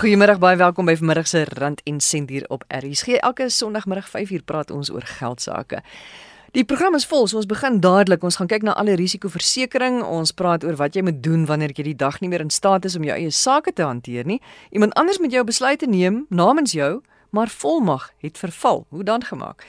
Goeiemôre, baie welkom by vanmiddag se Rand en Sent hier op RSG. Elke Sondagmiddag 5uur praat ons oor geld sake. Die program is vol, so ons begin dadelik. Ons gaan kyk na alle risikoversekering. Ons praat oor wat jy moet doen wanneer jy die dag nie meer in staat is om jou eie sake te hanteer nie. Iemand anders moet jou besluite neem namens jou, maar volmag het verval. Hoe dan gemaak?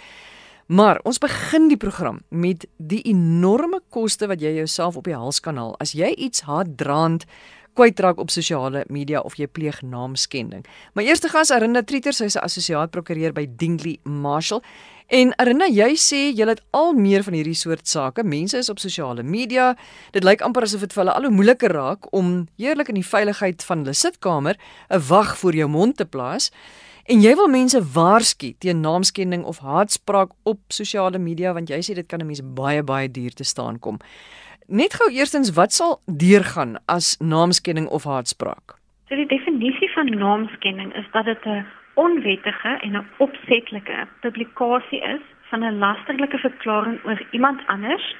Maar ons begin die program met die enorme koste wat jy jouself op die hals kan haal as jy iets haatdraand kwytraak op sosiale media of jy pleeg naamskending. My eerste gas Arinda Trieter, sy is 'n assosiaat prokureur by Dingley Marshall. En Arinda, jy sê jy het al meer van hierdie soort sake. Mense is op sosiale media. Dit lyk amper asof dit vir hulle al hoe moeiliker raak om eerlik in die veiligheid van hulle sitkamer 'n wag voor jou mond te plaas. En jy wil mense waarsku teen naamskending of haatspraak op sosiale media want jy sê dit kan 'n mens baie baie duur te staan kom. Net gou eerstens, wat sal deurgaan as naamskenning of haatspraak? So die definisie van naamskenning is dat dit 'n onwettige en 'n opsetlike publikasie is van 'n lasterlike verklaring oor iemand anders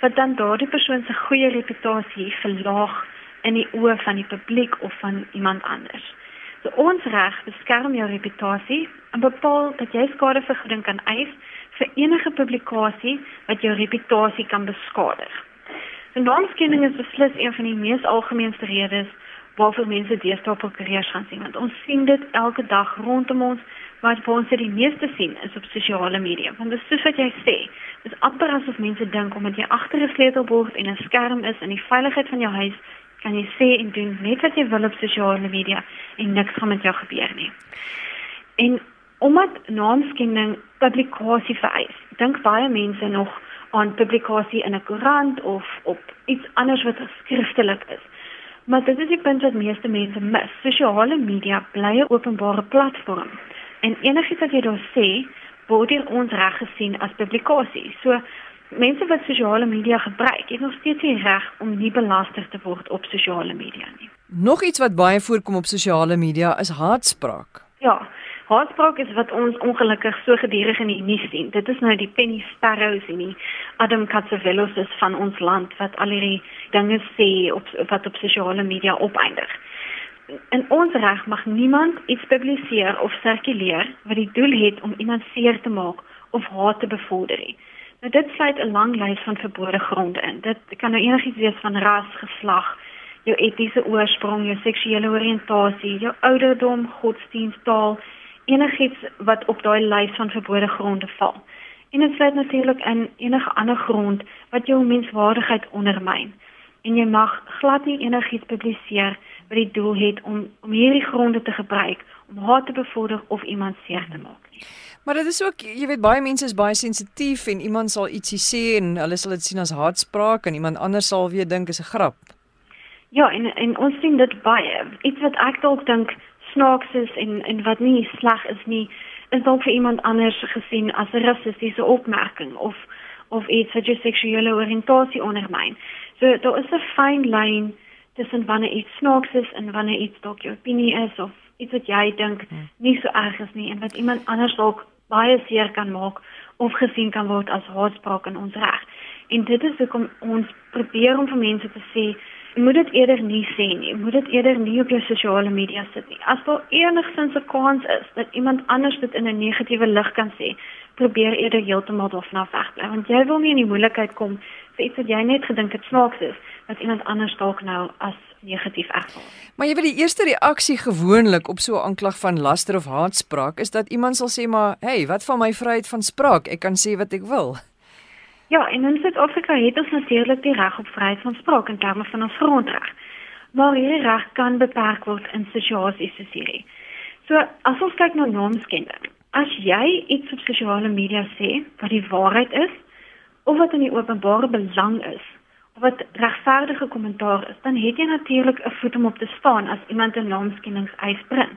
wat dan daardie persoon se goeie reputasie verlaag in die oë van die publiek of van iemand anders. So ons reg beskerm jou reputasie en bepaal dat jy skadevergoeding kan eis vir enige publikasie wat jou reputasie kan beskadig. Naamskenning is beslis een van die mees algemeenste redes waarvoor mense deesdae prokureurs gaan sien want ons sien dit elke dag rondom ons wat vir ons die meeste sien is op sosiale media. Want dit is soos wat jy sê dis amper asof mense dink omdat jy agter 'n sleutelbord en 'n skerm is in die veiligheid van jou huis kan jy sê en doen net wat jy wil op sosiale media en niks gaan met jou gebeur nie. En omdat naamskenning publikasie vereis dink baie mense nog aan publikasie in 'n koerant of op iets anders wat skriftelik is. Maar dit is die punt wat meeste mense mis. Sosiale media bly 'n openbare platform en enigiets wat jy daar sê, word deur ons reg gesien as publikasie. So mense wat sosiale media gebruik, het nog steeds die reg om nie belasting te word op sosiale media nie. Nog iets wat baie voorkom op sosiale media is haatspraak. Ja, Haatspraak is wat ons ongelukkig so gedurig in die nuus sien. Dit is nou die Penny Sparrows en die Adam Katsavelos van ons land wat al hierdie dinge sê op wat op sosiale media opeindig. En ons reg mag niemand iets publiseer of sirkuleer wat die doel het om iemand seer te maak of haat te bevorder nie. Nou dit sluit 'n lang lys van verbode gronde in. Dit kan nou enigiets wees van ras, geslag, jou etiese oorsprong, jou seksuele oriëntasie, jou ouderdom, godsdienst, taal, enigiets wat op daai lys van verbode gronde val. En dit sluit natuurlik in enige ander grond wat jou menswaardigheid ondermyn. En jy mag glad nie enigiets publiseer wat die doel het om om hierdie gronde te gebruik om haat te bevorder of iemand seer te maak nie. Maar dit is ook, jy weet baie mense is baie sensitief en iemand sal ietsie sê en hulle sal dit sien as haatspraak en iemand anders sal weer dink is 'n grap. Ja, en en ons sien dit baie. Iets wat ek dalk dink snaaks is en en wat nie sleg is nie, is dalk vir iemand anders gesien as 'n rassistiese opmerking of of iets wat jou seksuele oriëntasie ondermyn. So daar is 'n fyn lyn tussen wanneer iets snaaks is en wanneer iets dalk jou opinie is of iets wat jy dink hmm. nie so erg is nie en wat iemand anders dalk baie seer kan maak of gesien kan word as haatspraak in ons reg. En dit is hoekom ons probeer om vir mense te sê moet dit eerder nie sê nie. Moet dit eerder nie op jou sosiale media sit nie. As daar enigsins 'n kans is dat iemand anders dit in 'n negatiewe lig kan sê, probeer eerder heeltemal daarvan wegbly want jy wil nie in die moeilikheid kom vir iets wat jy net gedink het snaaks is dat iemand anders dalk nou as negatief ervaar. Maar jy weet die eerste reaksie gewoonlik op so 'n aanklag van laster of haatspraak is dat iemand sal sê maar, "Hey, wat van my vryheid van spraak? Ek kan sê wat ek wil." Ja, en in Suid-Afrika het ons natuurlik die reg op vryheid van spraak in terme van ons grondreg. Maar hierdie reg kan beperk word in situasies soos hierdie. So, as ons kyk na naamskending, as jy iets op sosiale media sê wat die waarheid is of wat in die openbare belang is, of wat regverdige kommentaar is, dan het jy natuurlik 'n voet om op te staan as iemand 'n naamskendingseis bring.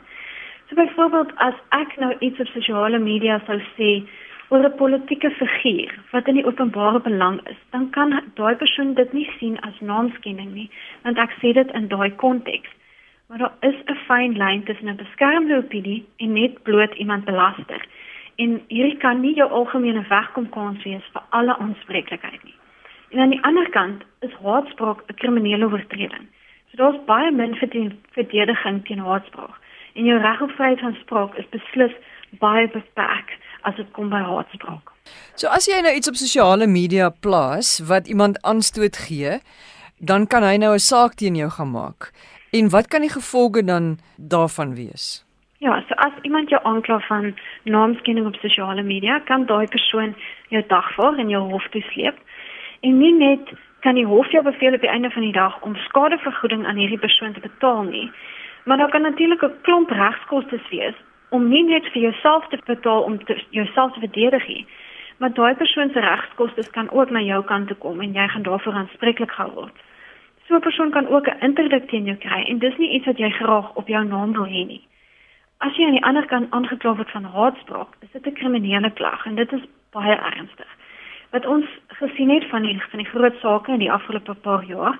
So byvoorbeeld as ek nou iets op sosiale media sou sê oor 'n politieke figuur wat in die openbare belang is, dan kan daai persoon dit nie sien as naamskenning nie, want ek sê dit in daai konteks. Maar daar is 'n fyn lyn tussen 'n beskermde opinie en net bloot iemand belaster. En hierdie kan nie jou algemene wegkomkans wees vir alle aanspreeklikheid nie. En aan die ander kant is haatspraak 'n kriminele oortreding. So daar's baie min verdediging teen haatspraak. En jou reg op vryheid van spraak is beslis baie beperk as dit kom by haatspraak. So as jy nou iets op sosiale media plaas wat iemand aanstoot gee, dan kan hy nou 'n saak teen jou gaan maak. En wat kan die gevolge dan daarvan wees? Ja, so as iemand jou aankla van naamskenning op sosiale media, kan daai persoon jou dagvaar en jou hof toe sleep. En nie net kan die hof jou beveel op die einde van die dag om skadevergoeding aan hierdie persoon te betaal nie, maar daar kan natuurlik 'n klomp regskoste wees om nie net vir jouself te betaal om jouself te verdedig nie, maar daai persoon se regskoste kan ook na jou kant toe kom en jy gaan daarvoor aanspreeklik gehou word. So 'n persoon kan ook 'n interdik teen jou kry en dis nie iets wat jy graag op jou naam wil hê nie. As jy aan die ander kant aangekla word van haatspraak, is dit 'n kriminele klag en dit is baie ernstig. Wat ons gesien het van die van die groot sake in die afgelope paar jaar,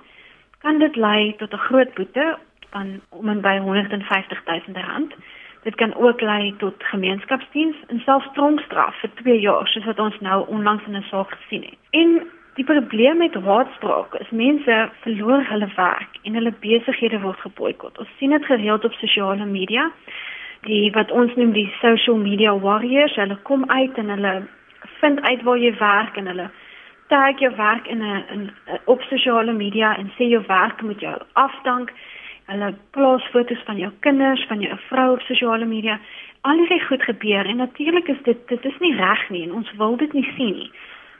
kan dit lei tot 'n groot boete van om en by 150 000 rand. Dit kan ook lei tot gemeenskapsdiens en selfs tronkstraf vir 2 jaar, soos wat ons nou onlangs in 'n saak gesien het. En Die probleem met haatspraak is mense verloor hulle werk en hulle besighede word geboikot. Ons sien dit gereeld op sosiale media. Die wat ons noem die social media warriors, hulle kom uit en hulle vind uit waar jy werk en hulle tag jou werk in 'n op sosiale media en sê jou werk moet jou afdank. Hulle plaas foto's van jou kinders, van jou vrou op sosiale media. Al hierdie goed gebeur en natuurlik is dit dit is nie reg nie en ons wil dit nie sien nie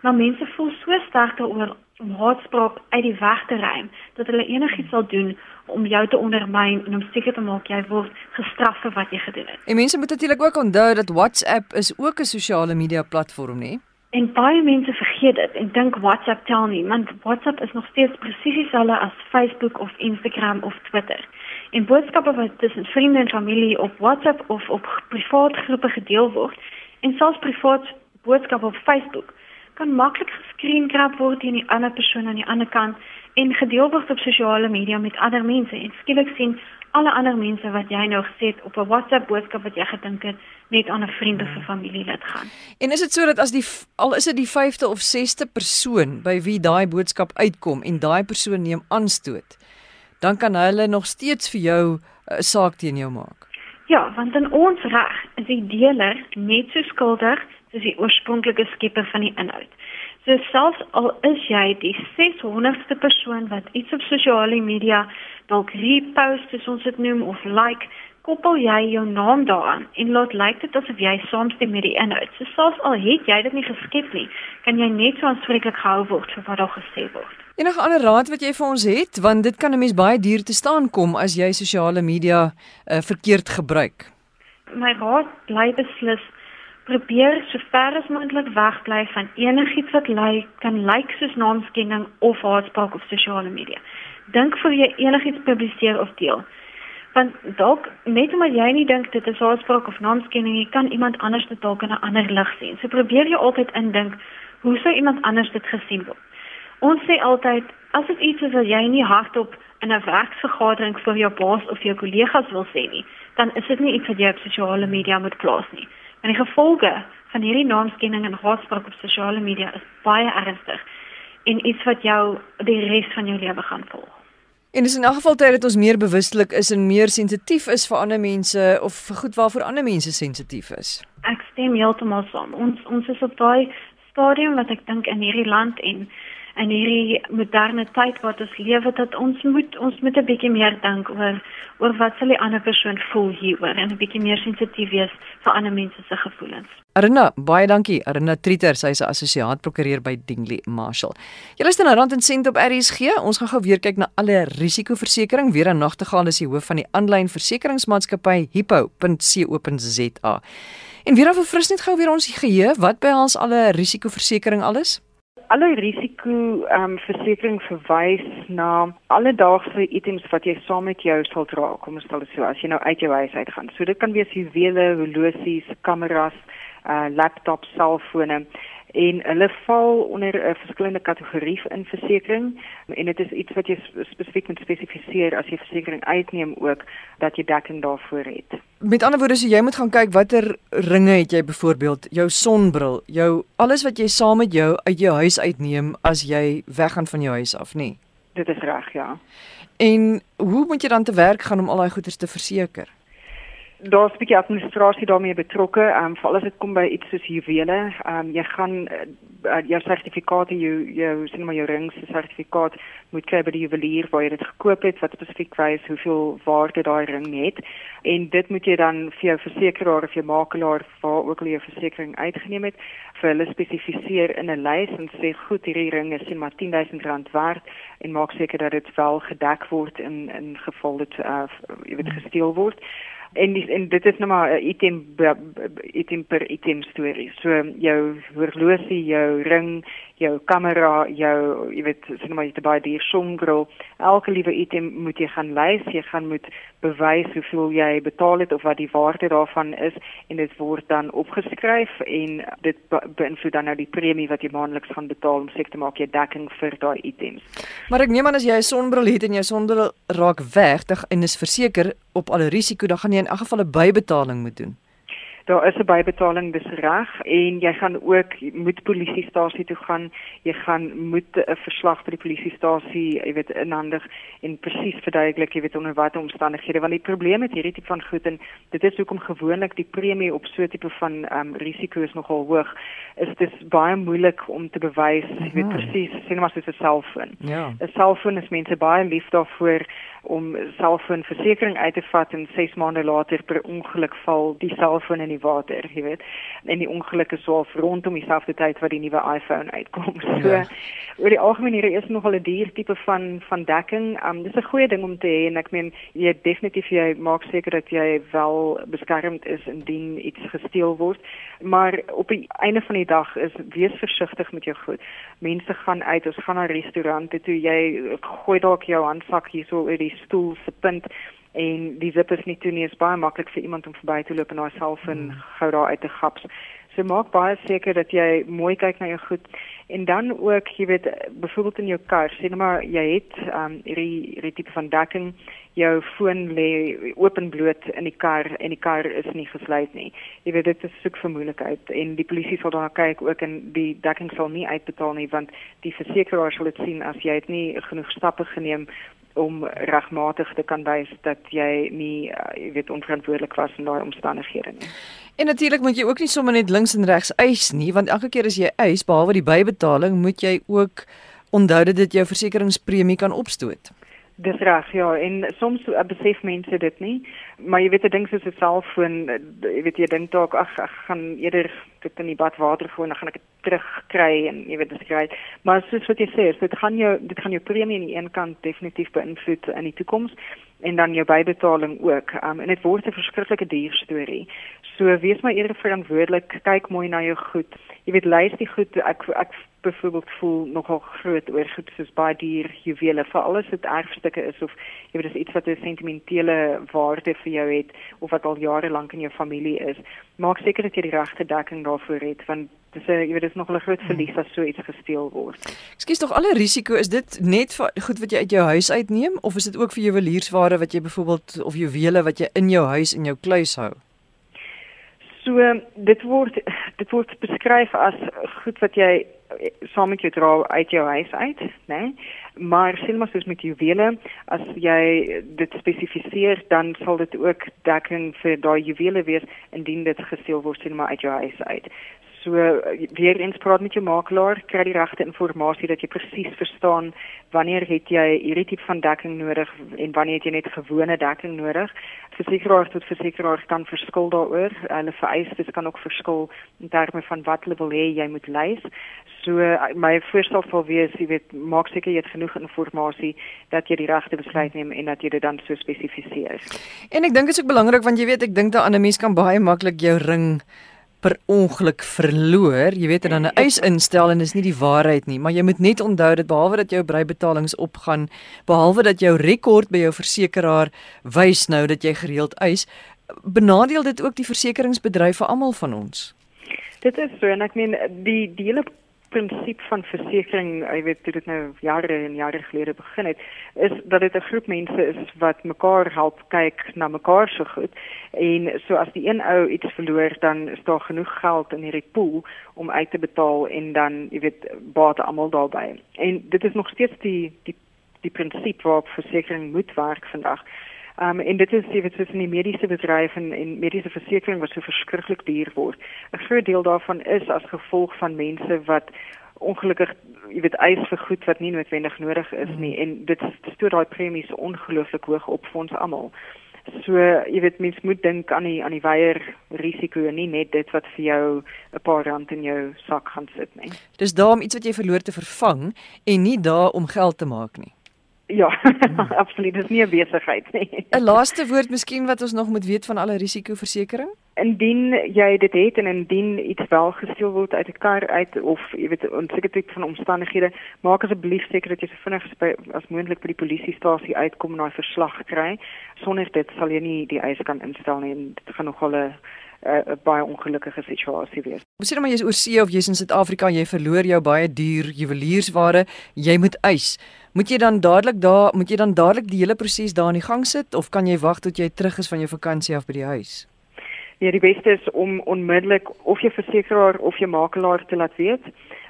maar mense voel so sterk daaroor om haatspraak uit die weg te ruim dat hulle enigiets sal doen om jou te ondermyn en om seker te maak jy word gestraf vir wat jy gedoen het. En mense moet natuurlik ook onthou dat WhatsApp is ook 'n sosiale media platform, nê? En baie mense vergeet dit en dink WhatsApp tel nie, want WhatsApp is nog steeds presies dieselfde as Facebook of Instagram of Twitter. En boodskappe wat tussen vriende en familie op WhatsApp of op privaat groepe gedeel word en selfs privaat boodskappe op Facebook kan maklik geskreenkrap word teen die ander persoon aan die ander kant en gedeel word op sosiale media met ander mense en skielik sien alle ander mense wat jy nou gesê het op 'n WhatsApp boodskap wat jy gedink het net aan 'n vriend of 'n familielid gaan. En is dit so dat as die al is dit die 5de of 6de persoon by wie daai boodskap uitkom en daai persoon neem aanstoot, dan kan hulle nog steeds vir jou 'n uh, saak teen jou maak. Ja, want in ons reg is die deler net so skuldig soos die oorspronklike skepper van die inhoud. So selfs al is jy die 600ste persoon wat iets op sosiale media dalk repost, soos ons dit noem of like, koppel jy jou naam daaraan en laat lyk dit asof jy saamstem met die inhoud. So selfs al het jy dit nie geskep nie, kan jy net so aanspreeklik gehou word vir wat daar gesê word. Enige ander raad wat jy vir ons het, want dit kan 'n mens baie duur te staan kom as jy sosiale media uh, verkeerd gebruik. My raad bly beslis probeer so ver as moontlik wegbly van enigiets wat lyk kan lyk soos naamskenning of haatspraak op sosiale media. Dink voor jy enigiets publiseer of deel. Want dalk net omdat jy nie dink dit is haatspraak of naamskenning, jy kan iemand anders dit dalk in 'n ander lig sien. So probeer jy altyd indink hoe sou iemand anders dit gesien word. Ons sê altyd as dit iets is wat jy nie hardop in 'n werksvergadering vir jou baas of jou kollegas wil sê nie, dan is dit nie iets wat jy op sosiale media moet plaas nie. En die gevolge van hierdie naamskenning en haatspraak op sosiale media is baie ernstig en iets wat jou die res van jou lewe gaan volg. En dis in 'n geval tyd dat ons meer bewustelik is en meer sensitief is vir ander mense of vir goed waarvoor ander mense sensitief is. Ek stem heeltemal saam. Ons ons is op daai stadium wat ek dink in hierdie land en in hierdie moderne tyd wat ons lewe dat ons moet ons moet 'n bietjie meer dink oor oor wat sal die ander persoon voel hieroor en 'n bietjie meer sensitief wees vir ander mense se gevoelens. Arina, baie dankie. Arina Trieter, sy is 'n assosiaat prokureur by Dingley Marshall. Jy luister na Rand en Sent op RSG. Ons gaan gou weer kyk na alle risikoversekering. Weer aan nagtegaan is die hoof van die aanlyn versekeringsmaatskappy hippo.co.za. En weer of fris net gou weer ons geheue, wat behels alle risikoversekering alles? Alle risiko ehm um, versekering verwys na alledaagse items wat jy saam met jou sal dra. Kom ons stel dit so as jy nou uit jou huis uit gaan. So dit kan wees juwele, horlosies, kameras, uh laptops, selfone en hulle val onder 'n verskillende kategorie in versekerings en dit is iets wat jy spesifiek moet spesifiseer as jy versekerings uitneem ook dat jy dekking daarvoor het. Met ander woorde, so jy moet gaan kyk watter ringe het jy byvoorbeeld, jou sonbril, jou alles wat jy saam met jou uit jou huis uitneem as jy weggaan van jou huis af, nê? Dit is reg, ja. En hoe moet jy dan te werk gaan om al daai goederes te verseker? Daar's 'n bietjie administrasie daarmee betrokke. Ehm um, veral as dit kom by iets soos juwele, ehm um, jy gaan uh, jou sertifikaat, jou jou sien maar jou ring se sertifikaat moet kry by die juwelier waar jy dit gekoop het, wat spesifiek wys hoeveel waarde daai ring het. En dit moet jy dan vir jou versekeraar of jou makelaar waar ook al jou versekerings uitgeneem het, vir hulle spesifiseer in 'n lys en sê goed, hierdie ring is sien maar R10000 werd en maak seker dat dit wel gedek word in in geval dit uh, jy weet gesteel word en die, en dit is nou maar 'n item item per item storie. So jou horlosie, jou ring, jou kamera, jou jy weet sien maar jy te baie die songril. Elke liewe item moet jy gaan lys, jy gaan moet bewys hoeveel jy betaal het of wat die waarde daarvan is en dit word dan opgeskryf en dit beïnvloed dan nou die premie wat jy maandeliks gaan betaal om seker te maak jy dekking vir daai items. Maar ek neem aan as jy 'n sonbril het en jou sonbril raak weg, dan is verseker op alle risiko, dan gaan jy in elk geval 'n bybetaling moet doen daar is 'n bybetaling dis reg en jy gaan ook moet polisiestasie toe gaan jy gaan moet 'n verslag by die polisiestasie jy weet inhandig en presies verduidelik jy weet onder watter omstandighede want die probleem met hierdie tipe van goed en dit is hoekom gewoonlik die premie op so 'n tipe van um, risiko is nogal hoog is dit baie moeilik om te bewys jy weet presies sien maar soos 'n selfoon. Ja. 'n selfoon is mense baie lief daarvoor om selfoonversekering uit te vat en 6 maande later per ongeluk val die selfoon in die water, jy weet. En die ongeluk is so rondom dieselfde tyd wat die nuwe iPhone uitkom. So ja. oor die algemeen hier is nogal 'n duur tipe van van dekking. Um dis 'n goeie ding om te hê en ek meen jy definitief jy maak seker dat jy wel beskermd is indien iets gesteel word. Maar op die einde van die dag is wees versigtig met jou goed. Mense gaan uit, ons gaan na restaurante toe, jy gooi dalk jou handsak hier so oor die stoel se punt en die zip is nie toe nie is baie maklik vir iemand om verby te loop en daai selfoon gou daar uit te gaps. So maak baie seker dat jy mooi kyk na jou goed en dan ook jy weet byvoorbeeld in jou kar, sê net maar jy het um hierdie hierdie tipe van dekking, jou foon lê open bloot in die kar en die kar is nie gesluit nie. Jy weet dit is soek vir moeilikheid en die polisie sal dan kyk ook en die dekking sal nie uitbetaal nie want die versekeraar sal dit sien as jy het nie genoeg stappe geneem om regmatig te kan wys dat jy nie uh, jy weet onverantwoordelik was in daai omstandighede nie. En natuurlik moet jy ook nie sommer net links en regs eis nie, want elke keer as jy eis behalwe die bybetaling, moet jy ook onthou dat dit jou versekeringspremie kan opstoot. Dis reg, ja, en soms uh, besef mense dit nie, maar jy weet 'n ding soos 'n selfoon, uh, jy weet jy dink dalk ag ek gaan eerder dit in die badwater gooi en dan gaan ek dit terugkry en jy weet dis kry. Maar soos wat jy sê, dit gaan jou dit gaan jou premie aan die een kant definitief beïnvloed in die toekoms en dan jou bybetaling ook. Um, en dit word 'n verskriklike duur storie. So wees maar eerder verantwoordelik, kyk mooi na jou goed. Jy weet lys die goed ek ek byvoorbeeld voel nogal groot oor goed soos baie duur juwele vir alles wat erfstukke is of jy weet dis iets wat 'n sentimentele waarde vir jou het of wat al jare lank in jou familie is maak seker dat jy die regte dekking daarvoor het want dis 'n jy weet dis nogal 'n groot verlies as so iets gesteel word. Ekskuus tog alle risiko is dit net vir goed wat jy uit jou huis uitneem of is dit ook vir juweliersware wat jy byvoorbeeld of juwele wat jy in jou huis in jou kluis hou? So dit word dit word beskryf as goed wat jy saam met jou dra uit jou huis uit, né? Nee? Maar sien maar soos met juwele, as jy dit spesifiseer, dan sal dit ook dekking vir daai juwele wees indien dit gesteel word sien maar uit jou huis uit. So weer eens praat met jou makelaar, kry die regte inligting dat jy presies verstaan wanneer het jy hierdie tipe van dekking nodig en wanneer het jy net gewone dekking nodig. Versekeraars tot versekeraars kan verskil daaroor. Hulle vereistes kan ook verskil in terme van wat hulle wil hê jy moet lys. So my voorstel sal wees, jy weet, maak seker jy het genoeg inligting dat jy die regte besluit neem en dat jy dit dan so spesifiseer. En ek dink dit is ook belangrik want jy weet, ek dink dat 'n mens kan baie maklik jou ring per ongeluk verloor, jy weet en dan 'n eis instel en dis nie die waarheid nie, maar jy moet net onthou dat behalwe dat jou breibetalings opgaan, behalwe dat jou rekord by jou versekeraar wys nou dat jy gereeld eis, benadeel dit ook die versekeringsbedryf vir almal van ons. Dit is so en ek meen die die hele prinsip van versekerings, jy weet dit nou jare en jare gelede begin het, is dat dit 'n groep mense is wat mekaar help kyk na mekaar so goed. En so as die een ou iets verloor, dan is daar genoeg geld in hierdie pool om uit te betaal en dan jy weet baat almal daarbey. En dit is nog steeds die die die prinsip waarop versekerings moet werk vandag. Um en dit is jy weet tussen die mediese bedryf en en mediese versekerings wat so verskriklik duur word. 'n Groot deel daarvan is as gevolg van mense wat ongelukkig jy weet eis vir goed wat nie noodwendig nodig is nie en dit stoot daai premies ongelooflik hoog op vir ons almal. So jy weet mens moet dink aan die aan die weier risiko en nie net dit wat vir jou 'n paar rand in jou sak gaan sit nie. Dis daarom iets wat jy verloor te vervang en nie daar om geld te maak nie. Ja, hmm. absoluut, dis nie 'n besigheid nie. 'n Laaste woord miskien wat ons nog moet weet van alle risikoversekering? Indien jy dit het en indien iets wel gesteel word uit 'n kar uit of jy weet onseker tipe van omstandighede, maak asseblief seker dat jy so vinnig as moontlik by die polisiestasie uitkom en daai verslag kry. Sonder dit sal jy nie die eis kan instel nie en dit gaan nogal 'n 'n uh, baie ongelukkige situasie wees. Ons sê dan maar jy's oor see of jy's in Suid-Afrika, jy verloor jou baie duur juweliersware, jy moet eis. Moet jy dan dadelik daar, moet jy dan dadelik die hele proses daar in die gang sit of kan jy wag tot jy terug is van jou vakansie af by die huis? Ja, die beste is om onmiddellik of jou versekeraar of jou makelaar te laat weet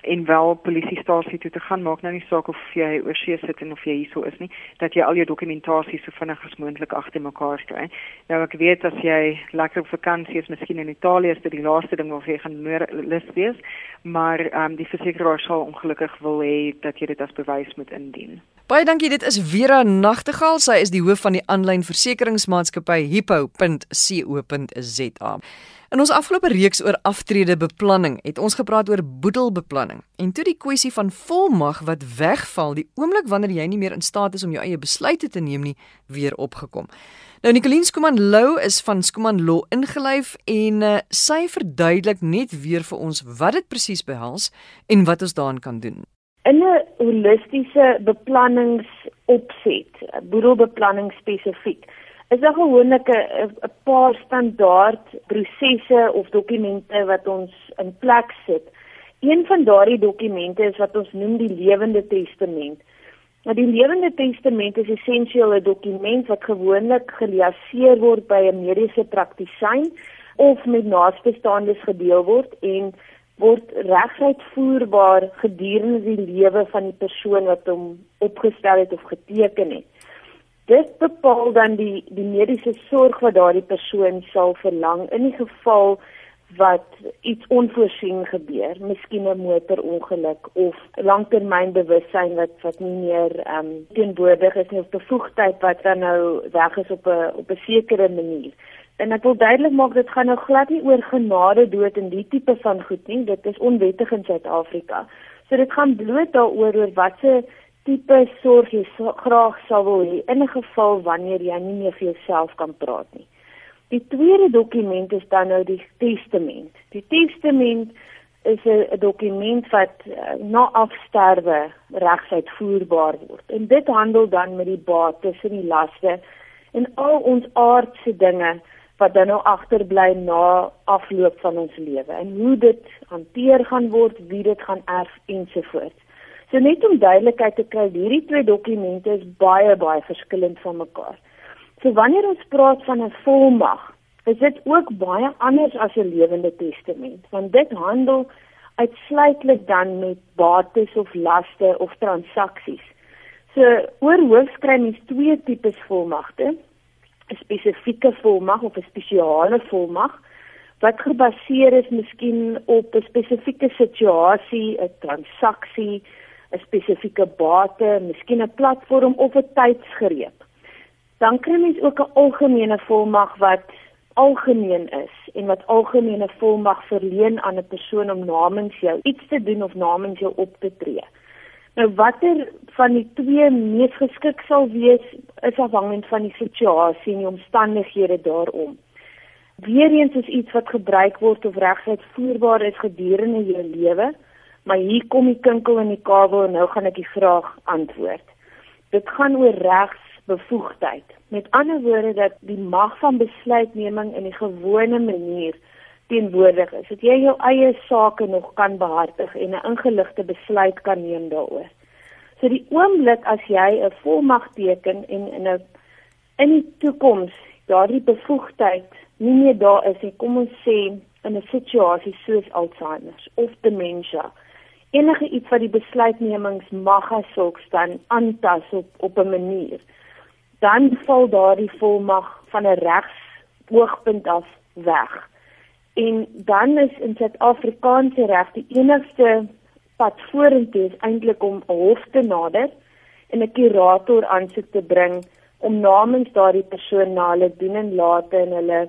en wel polisiestasie toe te gaan maak nou nie saak of jy oor see sit en of jy hierso is nie dat jy al jou dokumentasie so vinnig as moontlik agter mekaar kry. Nou ek weet as jy lekker op vakansie is, miskien in Italië is dit die laaste ding wat jy gaan lus wees, maar ehm um, die versekeraar sal ongelukkig wil hê dat jy dit as bewys moet indien. Baie dankie, dit is Vera Nagtegaal. Sy is die hoof van die aanlyn versekeringsmaatskappy hippo.co.za. In ons afgelope reeks oor aftrede beplanning het ons gepraat oor boedelbeplanning en toe die kwessie van volmag wat wegval die oomblik wanneer jy nie meer in staat is om jou eie besluite te neem nie weer opgekom. Nou Nicoline Skuman Lou is van Skuman Law ingelyf en uh, sy verduidelik net weer vir ons wat dit presies behels en wat ons daaraan kan doen. In 'n holistiese beplanningsopset, boedelbeplanning spesifiek is daar gewoonlik 'n paar standaard prosesse of dokumente wat ons in plek sit. Een van daardie dokumente is wat ons noem die lewende testament. Nou die lewende testament is essensieel 'n dokument wat gewoonlik geliaseer word by 'n mediese praktisyn of met naastebestaandes gedeel word en word reguit voerbaar gedurende die lewe van die persoon wat hom opgestel het of geteken het dit bepaal dan die die mediese sorg wat daardie persoon sal verlang in die geval wat iets onvoorsien gebeur, miskien 'n motorongeluk of langtermynbewussyn wat wat nie meer ehm um, teenwoordig is nie of bevoegdheid wat dan nou weg is op 'n op 'n sekere manier. En ek wil duidelik maak dit gaan nou glad nie oor genade dood en die tipe van goed nie, dit is onwettig in Suid-Afrika. So dit gaan bloot daaroor oor wat se tipe sorg jy so, graag sou wil hê in 'n geval wanneer jy nie meer vir jouself kan praat nie. Die tweede dokument is dan nou die testament. Die testament is 'n dokument wat uh, na afsterwe regsuitvoerbaar word. En dit handel dan met die bates en die laste en al ons aardse dinge wat dan nou agterbly na afloop van ons lewe en hoe dit hanteer gaan word, wie dit gaan erf ensovoorts. So net om duidelikheid te kry, hierdie twee dokumente is baie baie verskillend van mekaar. So wanneer ons praat van 'n volmag, is dit ook baie anders as 'n lewende testament, want dit handel uitsluitlik dan met bates of laste of transaksies. So oor hoof skry mens twee tipes volmagte. 'n Spesifieke volmag of 'n spesiale volmag wat gebaseer is miskien op 'n spesifieke situasie, 'n transaksie, 'n spesifieke bate, miskien 'n platform of 'n tydsgreep. Dan kry mens ook 'n algemene volmag wat algemeen is en wat algemene volmag verleen aan 'n persoon om namens jou iets te doen of namens jou op te tree. Nou watter van die twee mees geskik sal wees is afhangend van die situasie en die omstandighede daarom. Weereens is iets wat gebruik word of regtig voerbaar is gedurende jou lewe maar hier kom die kinkel in die kabel en nou gaan ek die vraag antwoord. Dit gaan oor regsbevoegdheid. Met ander woorde dat die mag van besluitneming in die gewone manier teenwoordig is. Dat jy jou eie sake nog kan behartig en 'n ingeligte besluit kan neem daaroor. So die oomblik as jy 'n volmag teken en in 'n in die toekoms daardie bevoegdheid nie meer daar is nie, kom ons sê in 'n situasie soos Alzheimer of demensie enige iets wat die besluitnemings mag as sulks dan aantas op op 'n manier dan val daardie volmag van 'n regsoogpunt af weg. En dan is in Suid-Afrikaanse reg die enigste pad vorentoe is eintlik om 'n hof te nader en 'n kurator aansoek te bring om namens daardie persoon na hulle doen en late en hulle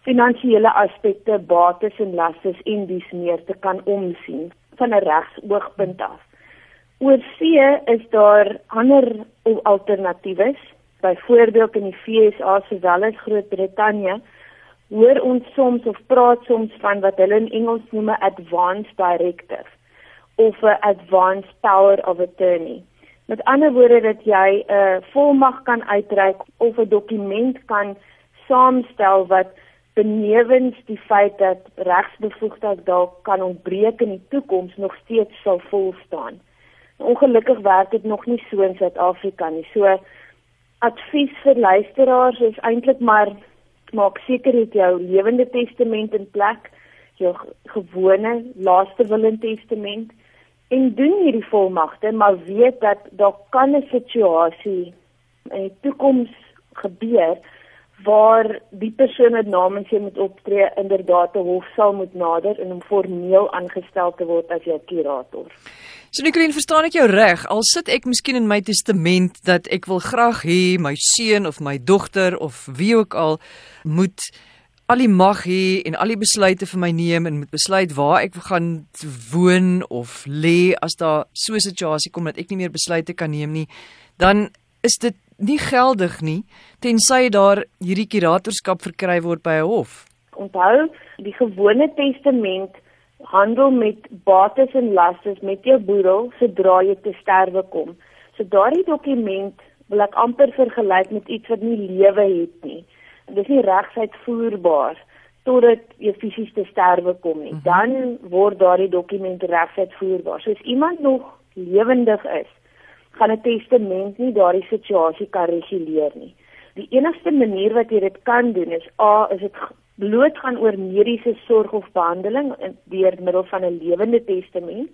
finansiële aspekte, bates en lastes en dies meer te kan omsien van 'n regsoogpunt af. Oor see is daar ander alternatiewe. Byvoorbeeld in die FSA sowel as Groot-Brittanje hoor ons soms of praat soms van wat hulle in Engels noem 'n advance directive of 'n advance power of attorney. Met ander woorde dat jy 'n uh, volmag kan uitreik of 'n dokument kan saamstel wat benewens die feit dat regsbevoegdheid dalk kan ontbreek in die toekoms nog steeds sal vol staan. Ongelukkig werk dit nog nie so in Suid-Afrika nie. So advies vir luisteraars is eintlik maar maak seker dat jou lewende testament in plek, jou gewone laaste wil en testament en doen hierdie volmagte maar weet dat daar kan 'n situasie in die toekoms gebeur waar die persoon wat namens jou moet optree inderdaad 'n hof sal moet nader en om formeel aangestel te word as jou kurator. So Nicoline, verstaan ek jou reg? Al sit ek miskien in my testament dat ek wil graag hê my seun of my dogter of wie ook al moet al die mag hê en al die besluite vir my neem en moet besluit waar ek gaan woon of lê as daar so 'n situasie kom dat ek nie meer besluite kan neem nie, dan is dit nie geldig nie tensy daar hierdie kuratorskap verkry word by 'n hof. Onthou, die gewone testament handel met bates en lastes met jou boedel sodra jy te sterwe kom. So daardie dokument wil ek amper vergelyk met iets wat nie lewe het nie dis nie regsuitvoerbaar totdat jy fisies te sterwe kom nie. Mhm. Dan word daardie dokument regsuitvoerbaar. So as iemand nog lewendig is, gaan 'n testament nie daardie situasie kan reguleer nie. Die enigste manier wat jy dit kan doen is a is dit bloot gaan oor mediese sorg of behandeling deur middel van 'n lewende testament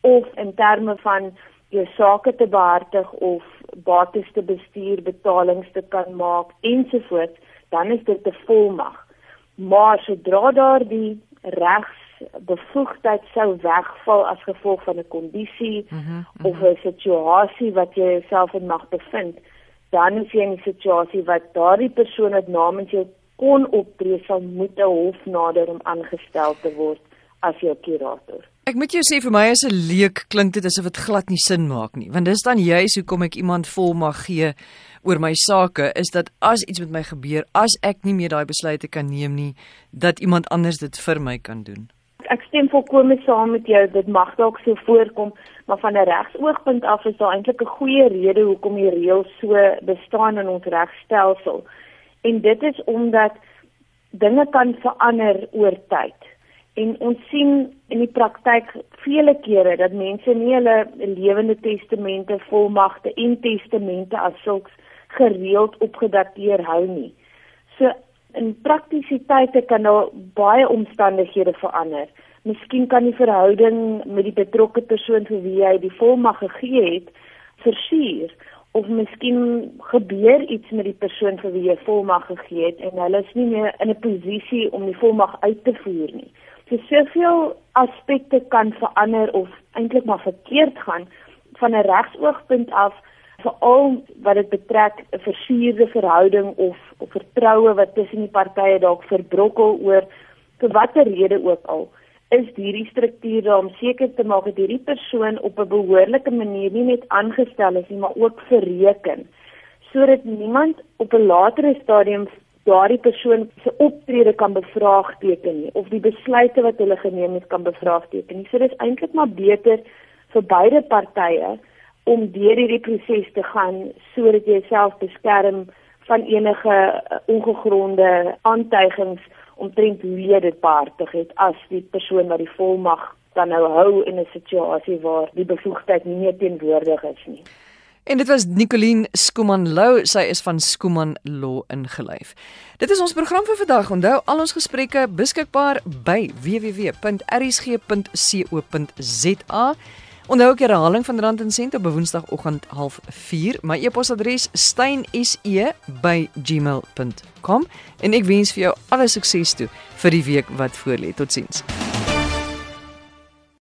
of in terme van jou sake te behartig of bates te bestuur, betalings te kan maak ensovoorts dan is dit 'n volmag. Maar sodra daar die regsbevoegdheid sou wegval as gevolg van 'n kondisie mm -hmm, mm -hmm. of 'n situasie wat jy jouself in mag bevind, dan is jy in 'n situasie wat daardie persoon wat namens jou kon optree sal moet 'n hof nader om aangestel te word as jou kurator. Ek moet jou sê vir my as 'n leek klink dit asof dit glad nie sin maak nie, want dis dan juis hoekom ek iemand volmag gee oor my sake is dat as iets met my gebeur, as ek nie meer daai besluite kan neem nie, dat iemand anders dit vir my kan doen. Ek stem volkome saam met jou, dit mag dalk so voorkom, maar van 'n regsoogpunt af is daar eintlik 'n goeie rede hoekom die reël so bestaan in ons regstelsel. En dit is omdat dinge kan verander oor tyd. En ons sien in die praktyk vele kere dat mense nie hulle lewende testamente, volmagte en testamente as sulks gereeld opgedateer hou nie. So in praktisiteite kan daar baie omstandighede verander. Miskien kan die verhouding met die betrokke persoon vir wie jy die volmag gegee het versuur of miskien gebeur iets met die persoon vir wie jy volmag gegee het en hulle is nie meer in 'n posisie om die volmag uit te voer nie. So soveel aspekte kan verander of eintlik maar verkeerd gaan van 'n regsoogpunt af veral wat dit betrek 'n versuurde verhouding of of vertroue wat tussen die partye dalk verbrokkel oor vir watter rede ook al is hierdie struktuur om seker te maak dat hierdie persoon op 'n behoorlike manier nie net aangestel is nie maar ook verreken sodat niemand op 'n latere stadium daardie persoon se optrede kan bevraagteken nie of die besluite wat hulle geneem het kan bevraagteken nie. So dis eintlik maar beter vir beide partye om deur hierdie proses te gaan sodat jy jouself beskerm van enige uh, ongegronde aantuigings omtrent hoe jy dit behartig het as die persoon wat die volmag dan nou hou in 'n situasie waar die bevoegdheid nie meer teenwoordig is nie. En dit was Nicoline Skuman Lou, sy is van Skuman Law ingelyf. Dit is ons program vir vandag. Onthou al ons gesprekke beskikbaar by www.rsg.co.za. Onthou die herhaling van Rand en Sent op Woensdagoggend 04:30. My e-posadres steine@gmail.com en ek wens vir jou alle sukses toe vir die week wat voorlê. Totsiens.